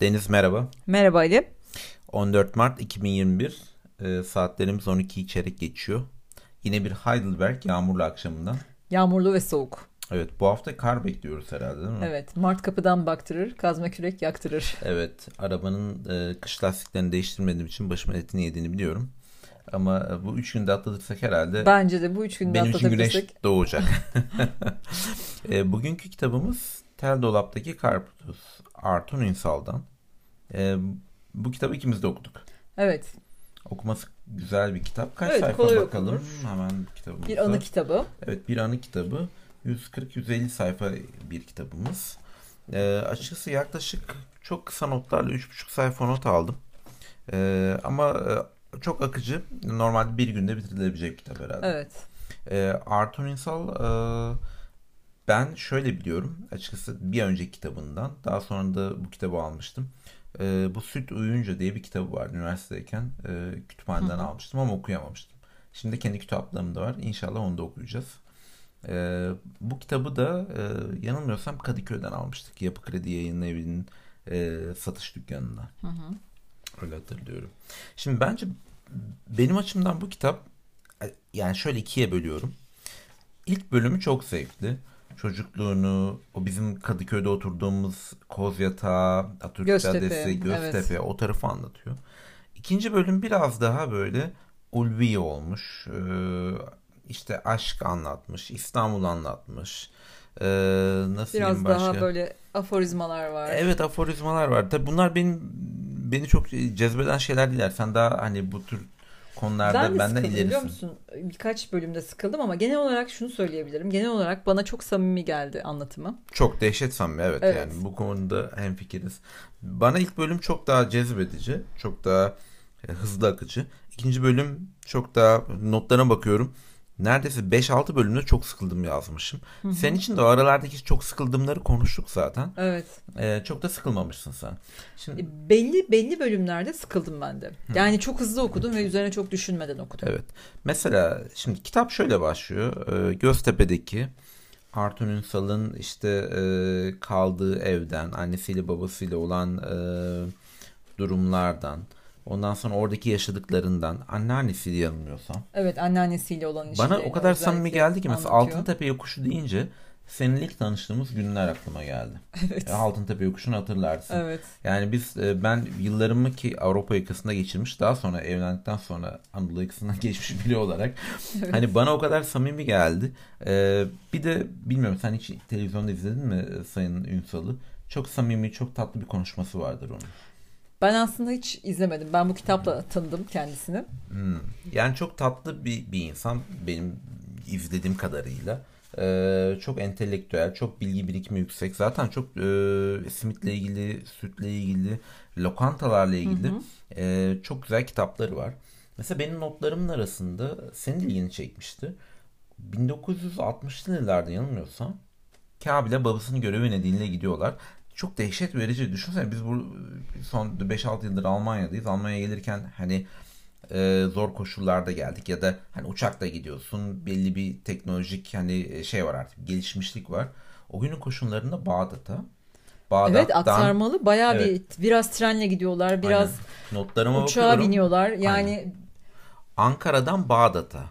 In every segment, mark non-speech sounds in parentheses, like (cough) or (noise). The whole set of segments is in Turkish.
Deniz merhaba. Merhaba Ali. 14 Mart 2021 e, saatlerimiz 12 çeyrek geçiyor. Yine bir Heidelberg yağmurlu akşamından. Yağmurlu ve soğuk. Evet bu hafta kar bekliyoruz herhalde değil mi? Evet Mart kapıdan baktırır, kazma kürek yaktırır. Evet arabanın e, kış lastiklerini değiştirmediğim için başıma etini yediğini biliyorum. Ama e, bu üç günde atlatırsak herhalde Bence de bu üç günde benim için güneş atlatabilirsek. doğacak. (laughs) e, bugünkü kitabımız Tel Dolap'taki Karpuz. Arthur Ünsal'dan. E, bu kitabı ikimiz de okuduk. Evet Okuması güzel bir kitap. Kaç Evet, sayfa bakalım okunur. hemen kitabımızda. bir anı kitabı. Evet bir anı kitabı. 140-150 sayfa bir kitabımız. Ee, açıkçası yaklaşık çok kısa notlarla 3,5 sayfa not aldım. Ee, ama e, çok akıcı. Normalde bir günde bitirilebilecek bir kitap herhalde. Evet. Ee, Arthur Insal e, ben şöyle biliyorum açıkçası bir önceki kitabından daha sonra da bu kitabı almıştım. Ee, bu Süt Uyuyunca diye bir kitabı var üniversitedeyken e, kütüphaneden almıştım ama okuyamamıştım. Şimdi kendi kitaplarımda var. İnşallah onu da okuyacağız. Ee, bu kitabı da e, yanılmıyorsam Kadıköy'den almıştık. Yapı Kredi Yayın Evi'nin e, satış dükkanından. Öyle hatırlıyorum. Şimdi bence benim açımdan bu kitap yani şöyle ikiye bölüyorum. İlk bölümü çok zevkli. Çocukluğunu, o bizim Kadıköy'de oturduğumuz Kozyatağı, Atatürk Göztepe, Caddesi, Göztepe evet. o tarafı anlatıyor. İkinci bölüm biraz daha böyle ulvi olmuş. Ee, işte aşk anlatmış, İstanbul anlatmış. Ee, nasıl Biraz başka? daha böyle aforizmalar var. Evet aforizmalar var. Tabii bunlar benim beni çok cezbeden şeyler değiller. Sen daha hani bu tür konularda Ben de benden sıkıldım biliyor ilerisin. musun? Birkaç bölümde sıkıldım ama genel olarak şunu söyleyebilirim. Genel olarak bana çok samimi geldi anlatımı. Çok dehşet samimi evet, Evet. yani bu konuda hemfikiriz. Bana ilk bölüm çok daha cezbedici, çok daha e, hızlı akıcı. İkinci bölüm çok daha notlarına bakıyorum. Neredeyse 5-6 bölümde çok sıkıldım yazmışım. Senin için de o aralardaki çok sıkıldığımları konuştuk zaten. Evet. Ee, çok da sıkılmamışsın sen. Şimdi E, Belli belli bölümlerde sıkıldım ben de. Yani çok hızlı okudum ve üzerine çok düşünmeden okudum. Evet. Mesela şimdi kitap şöyle başlıyor. Ee, Göztepe'deki Arthur Ünsal'ın işte e, kaldığı evden, annesiyle babasıyla olan e, durumlardan, ondan sonra oradaki yaşadıklarından, anneannesiyle yanılmıyorsam. Evet anneannesiyle olan Bana ilişkilerini o kadar samimi geldi ki mesela anlatıyor. Altıntepe Yokuşu deyince seninle ilk tanıştığımız günler aklıma geldi. Evet. E, Altıntepe Yokuşu'nu hatırlarsın. Evet. Yani biz e, ben yıllarımı ki Avrupa yakasında geçirmiş daha sonra evlendikten sonra Anadolu yakasından (laughs) geçmiş biri olarak hani bana o kadar samimi geldi. E, bir de bilmiyorum sen hiç televizyonda izledin mi Sayın Ünsal'ı? Çok samimi, çok tatlı bir konuşması vardır onun. Ben aslında hiç izlemedim. Ben bu kitapla tanıdım kendisini. Hmm. Yani çok tatlı bir, bir insan benim izlediğim kadarıyla. Ee, çok entelektüel, çok bilgi birikimi yüksek. Zaten çok e, simitle ilgili, sütle ilgili, lokantalarla ilgili e, çok güzel kitapları var. Mesela benim notlarımın arasında senin ilgini çekmişti. 1960'lı yıllarda yanılmıyorsam Kabil'e babasının görevi nedeniyle gidiyorlar. Çok dehşet verici. Düşünsene biz bu son 5-6 yıldır Almanya'dayız. Almanya'ya gelirken hani e, zor koşullarda geldik ya da hani uçakla gidiyorsun. Belli bir teknolojik hani şey var artık gelişmişlik var. O günün koşullarında Bağdat'a Bağdat'tan Evet aktarmalı bayağı Evet. bir biraz trenle gidiyorlar. Biraz Aynen. notlarıma uçağa bakıyorum. biniyorlar. Yani Ankara'dan Bağdat'a.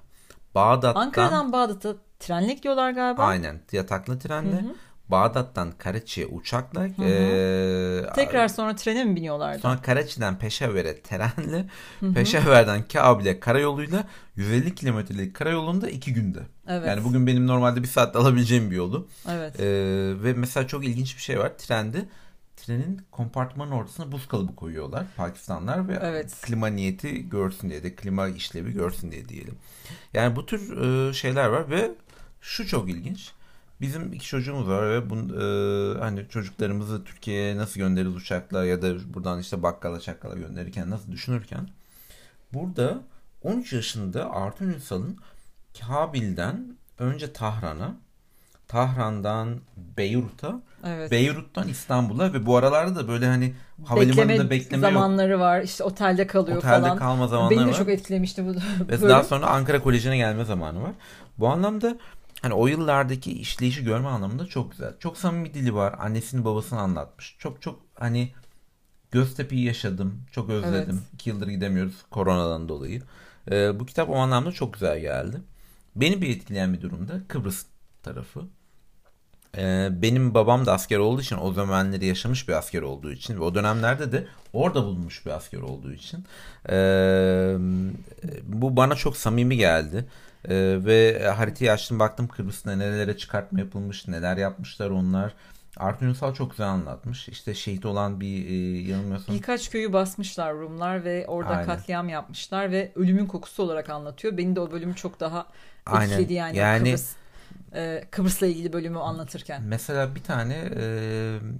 Bağdat'tan Ankara'dan Bağdat'a trenle gidiyorlar galiba. aynen yataklı trenle Bağdat'tan Karaçi'ye uçakla e, Tekrar sonra trene mi biniyorlardı? Sonra Karaçi'den Peşaver'e trenle, Peşaver'den Kabil'e karayoluyla 150 kilometrelik karayolunda iki günde. Evet. Yani bugün benim normalde bir saatte alabileceğim bir yolu. Evet. Ee, ve mesela çok ilginç bir şey var. Trende trenin kompartmanın ortasına buz kalıbı koyuyorlar Pakistanlar ve Evet. klima niyeti görsün diye de klima işlevi görsün diye diyelim. Yani bu tür e, şeyler var ve şu çok ilginç. Bizim iki çocuğumuz var ve bun, e, hani çocuklarımızı Türkiye'ye nasıl göndeririz uçakla ya da buradan işte bakkala çakkala gönderirken nasıl düşünürken burada 13 yaşında Arthur Ünsal'ın Kabil'den önce Tahran'a Tahran'dan Beyrut'a Evet. Beyrut'tan İstanbul'a ve bu aralarda da böyle hani havalimanında bekleme, bekleme, yok. zamanları var. İşte otelde kalıyor Otelde falan. kalma zamanları Beni de var. çok etkilemişti bu Ve daha sonra Ankara Koleji'ne gelme zamanı var. Bu anlamda hani o yıllardaki işleyişi görme anlamında çok güzel. Çok samimi dili var. Annesini babasını anlatmış. Çok çok hani Göztepe'yi yaşadım. Çok özledim. Evet. İki yıldır gidemiyoruz koronadan dolayı. Ee, bu kitap o anlamda çok güzel geldi. Beni bir etkileyen bir durumda Kıbrıs tarafı. Ee, benim babam da asker olduğu için o zamanları yaşamış bir asker olduğu için ve o dönemlerde de orada bulunmuş bir asker olduğu için ee, bu bana çok samimi geldi. Ee, ve haritayı açtım baktım Kıbrıs'ta nerelere çıkartma yapılmış neler yapmışlar onlar. Arthur Ünsal çok güzel anlatmış. İşte şehit olan bir e, yanılmıyorsam Birkaç köyü basmışlar Rumlar ve orada Aynen. katliam yapmışlar ve ölümün kokusu olarak anlatıyor. Beni de o bölüm çok daha Aynen. etkiledi yani, Yani- Kıbrıs. e, Kıbrıs'la ilgili bölümü anlatırken. Mesela bir tane e,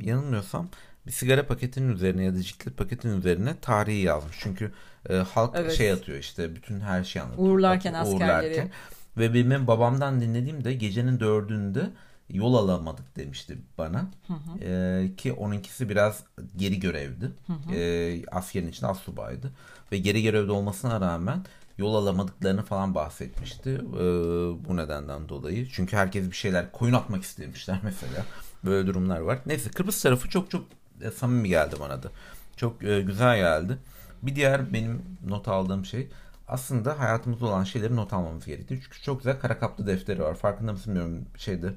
yanılmıyorsam bir sigara paketinin üzerine ya da ciklet paketinin üzerine tarihi yazmış. Çünkü e, halk Evet. şey atıyor işte bütün her şeyi anlatıyor. Uğurlarken Atıyor, askerleri. Ve benim babamdan dinlediğimde gecenin dördünde yol alamadık demişti bana. E, ki onunkisi biraz geri görevdi. E, askerin içinde astsubaydı. Ve geri görevde olmasına rağmen yol alamadıklarını falan bahsetmişti. E, bu nedenden dolayı. Çünkü herkes bir şeyler koyun atmak istemişler (laughs) mesela. Böyle durumlar var. Neyse Kıbrıs tarafı çok çok e, samimi geldi bana da. Çok e, güzel geldi. Bir diğer benim not aldığım şey aslında hayatımızda olan şeyleri not almamız gerekiyor. Çünkü çok güzel kara kaplı defteri var. Farkında mısın bilmiyorum şeyde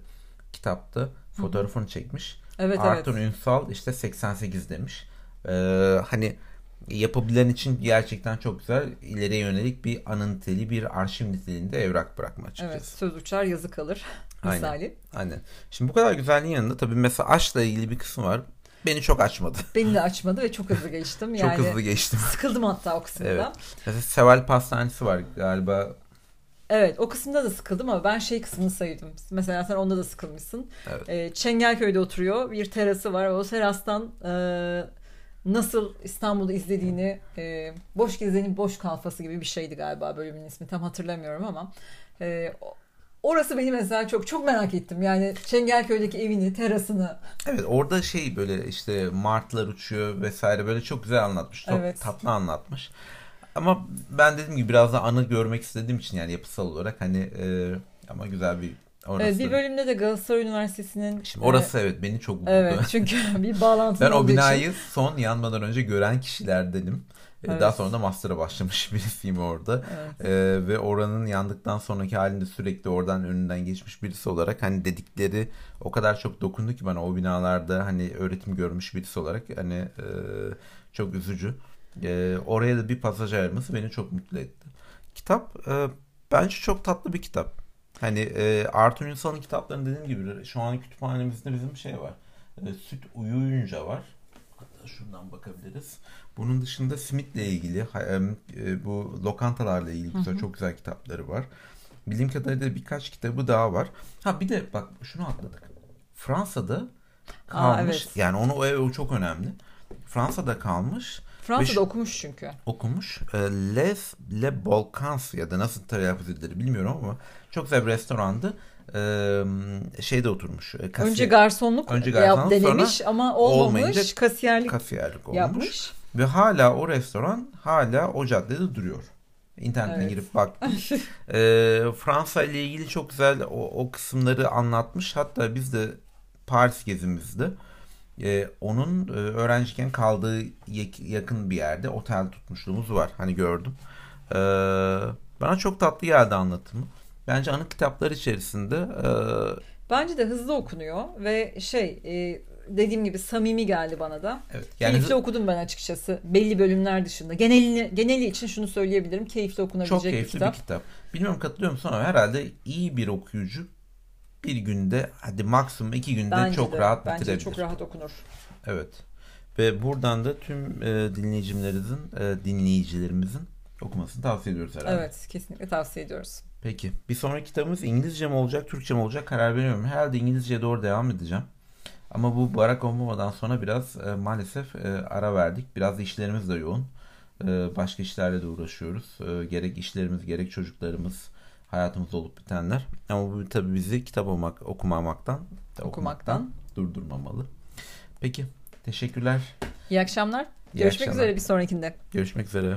kitapta fotoğrafını çekmiş. Evet Arthur evet. Ünsal işte 88 demiş. Ee, hani yapabilen için gerçekten çok güzel ileriye yönelik bir anı niteliği bir arşiv niteliğinde evrak bırakma açıkçası. Evet, söz uçar yazı kalır (laughs) Aynen. misali. Aynen. Şimdi bu kadar güzelliğin yanında tabii mesela aşkla ilgili bir kısım var. Beni çok açmadı. (laughs) Beni de açmadı ve çok hızlı geçtim. çok Yani hızlı geçtim. sıkıldım hatta o kısımda. Evet. Mesela Seval Pastanesi var galiba. Evet o kısımda da sıkıldım ama ben şey kısmını saydım. Mesela sen onda da sıkılmışsın. Evet. Ee, Çengelköy'de oturuyor. Bir terası var. O terastan e, nasıl İstanbul'u izlediğini e, boş gezenin boş kalfası gibi bir şeydi galiba bölümün ismi. Tam hatırlamıyorum ama e, orası beni mesela çok çok merak ettim. Yani Çengelköy'deki evini, terasını. Evet orada şey böyle işte martılar uçuyor vesaire böyle çok güzel anlatmış. Çok Evet. tatlı anlatmış. Ama ben dediğim gibi biraz da anı görmek istediğim için yani yapısal olarak hani e, ama güzel bir orası. Bir bölümde de Galatasaray Üniversitesi'nin Şimdi orası evet beni çok vurdu. Evet çünkü (laughs) bir bağlantı Ben o olduğu için. binayı son yanmadan önce gören kişilerdenim. E, Evet. Daha sonra da master'a başlamış (laughs) birisiyim orada. Evet. E, ve oranın yandıktan sonraki halinde sürekli oradan önünden geçmiş birisi olarak hani dedikleri o kadar çok dokundu ki bana o binalarda hani öğretim görmüş birisi olarak hani e, çok üzücü. E, oraya da bir pasaj ayırması beni çok mutlu etti. Kitap e, bence çok tatlı bir kitap. Hani e, Arthur Ünsal'ın kitaplarını dediğim gibi şu an kütüphanemizde bizim şey var. E, Süt Uyuyunca var. Hatta şuradan bakabiliriz. Bunun dışında Smith'le ilgili e, bu lokantalarla ilgili güzel, çok güzel kitapları var. Bildiğim kadarıyla birkaç kitabı daha var. Ha bir de bak şunu atladık. Fransa'da kalmış. evet. Yani onu o, o çok önemli. Fransa'da kalmış. Fransa'da Ve okumuş çünkü. okumuş. E, Les Le Balkans ya da nasıl telaffuz edilir bilmiyorum ama çok güzel bir restorandı. E, şeyde oturmuş. e, kasiyer- Önce garsonluk Önce yap garsonluk, denemiş ama olmamış. kasiyerlik kasiyerlik olmuş. yapmış. Ve hala o restoran hala o caddede duruyor. İnternetten Evet. girip baktım. (laughs) E, Fransa ile ilgili çok güzel o, o kısımları anlatmış. Hatta biz de Paris gezimizde e, onun e, öğrenciyken kaldığı yak- yakın bir yerde otel tutmuşluğumuz var. Hani gördüm. E, bana çok tatlı geldi anlatımı. Bence anı kitaplar içerisinde e, Bence de hızlı okunuyor ve şey e, dediğim gibi samimi geldi bana da. evet yani keyifli okudum ben açıkçası. Belli bölümler dışında. Genelini, geneli için şunu söyleyebilirim. Keyifli okunabilecek çok keyifli bir kitap. bir kitap. Bilmiyorum katılıyor musun ama herhalde iyi bir okuyucu bir günde hadi maksimum iki günde Bence çok de, rahat bence bitirebilir. çok rahat okunur. Evet. Ve buradan da tüm e, dinleyicilerimizin e, dinleyicilerimizin okumasını tavsiye ediyoruz herhalde. Evet, kesinlikle tavsiye ediyoruz. Peki. Bir sonraki kitabımız İngilizce mi olacak, Türkçe mi olacak karar veremiyorum. Herhalde İngilizceye doğru devam edeceğim. Ama bu Barack Obama'dan sonra biraz e, maalesef e, ara verdik. Biraz işlerimiz de yoğun. E, başka işlerle de uğraşıyoruz. E, gerek işlerimiz, gerek çocuklarımız, hayatımızda olup bitenler. Ama bu tabii bizi kitap olmak, okumamaktan, da Okumaktan. durdurmamalı. Peki. Teşekkürler. İyi akşamlar. İyi Görüşmek akşamlar. üzere bir sonrakinde. Görüşmek üzere.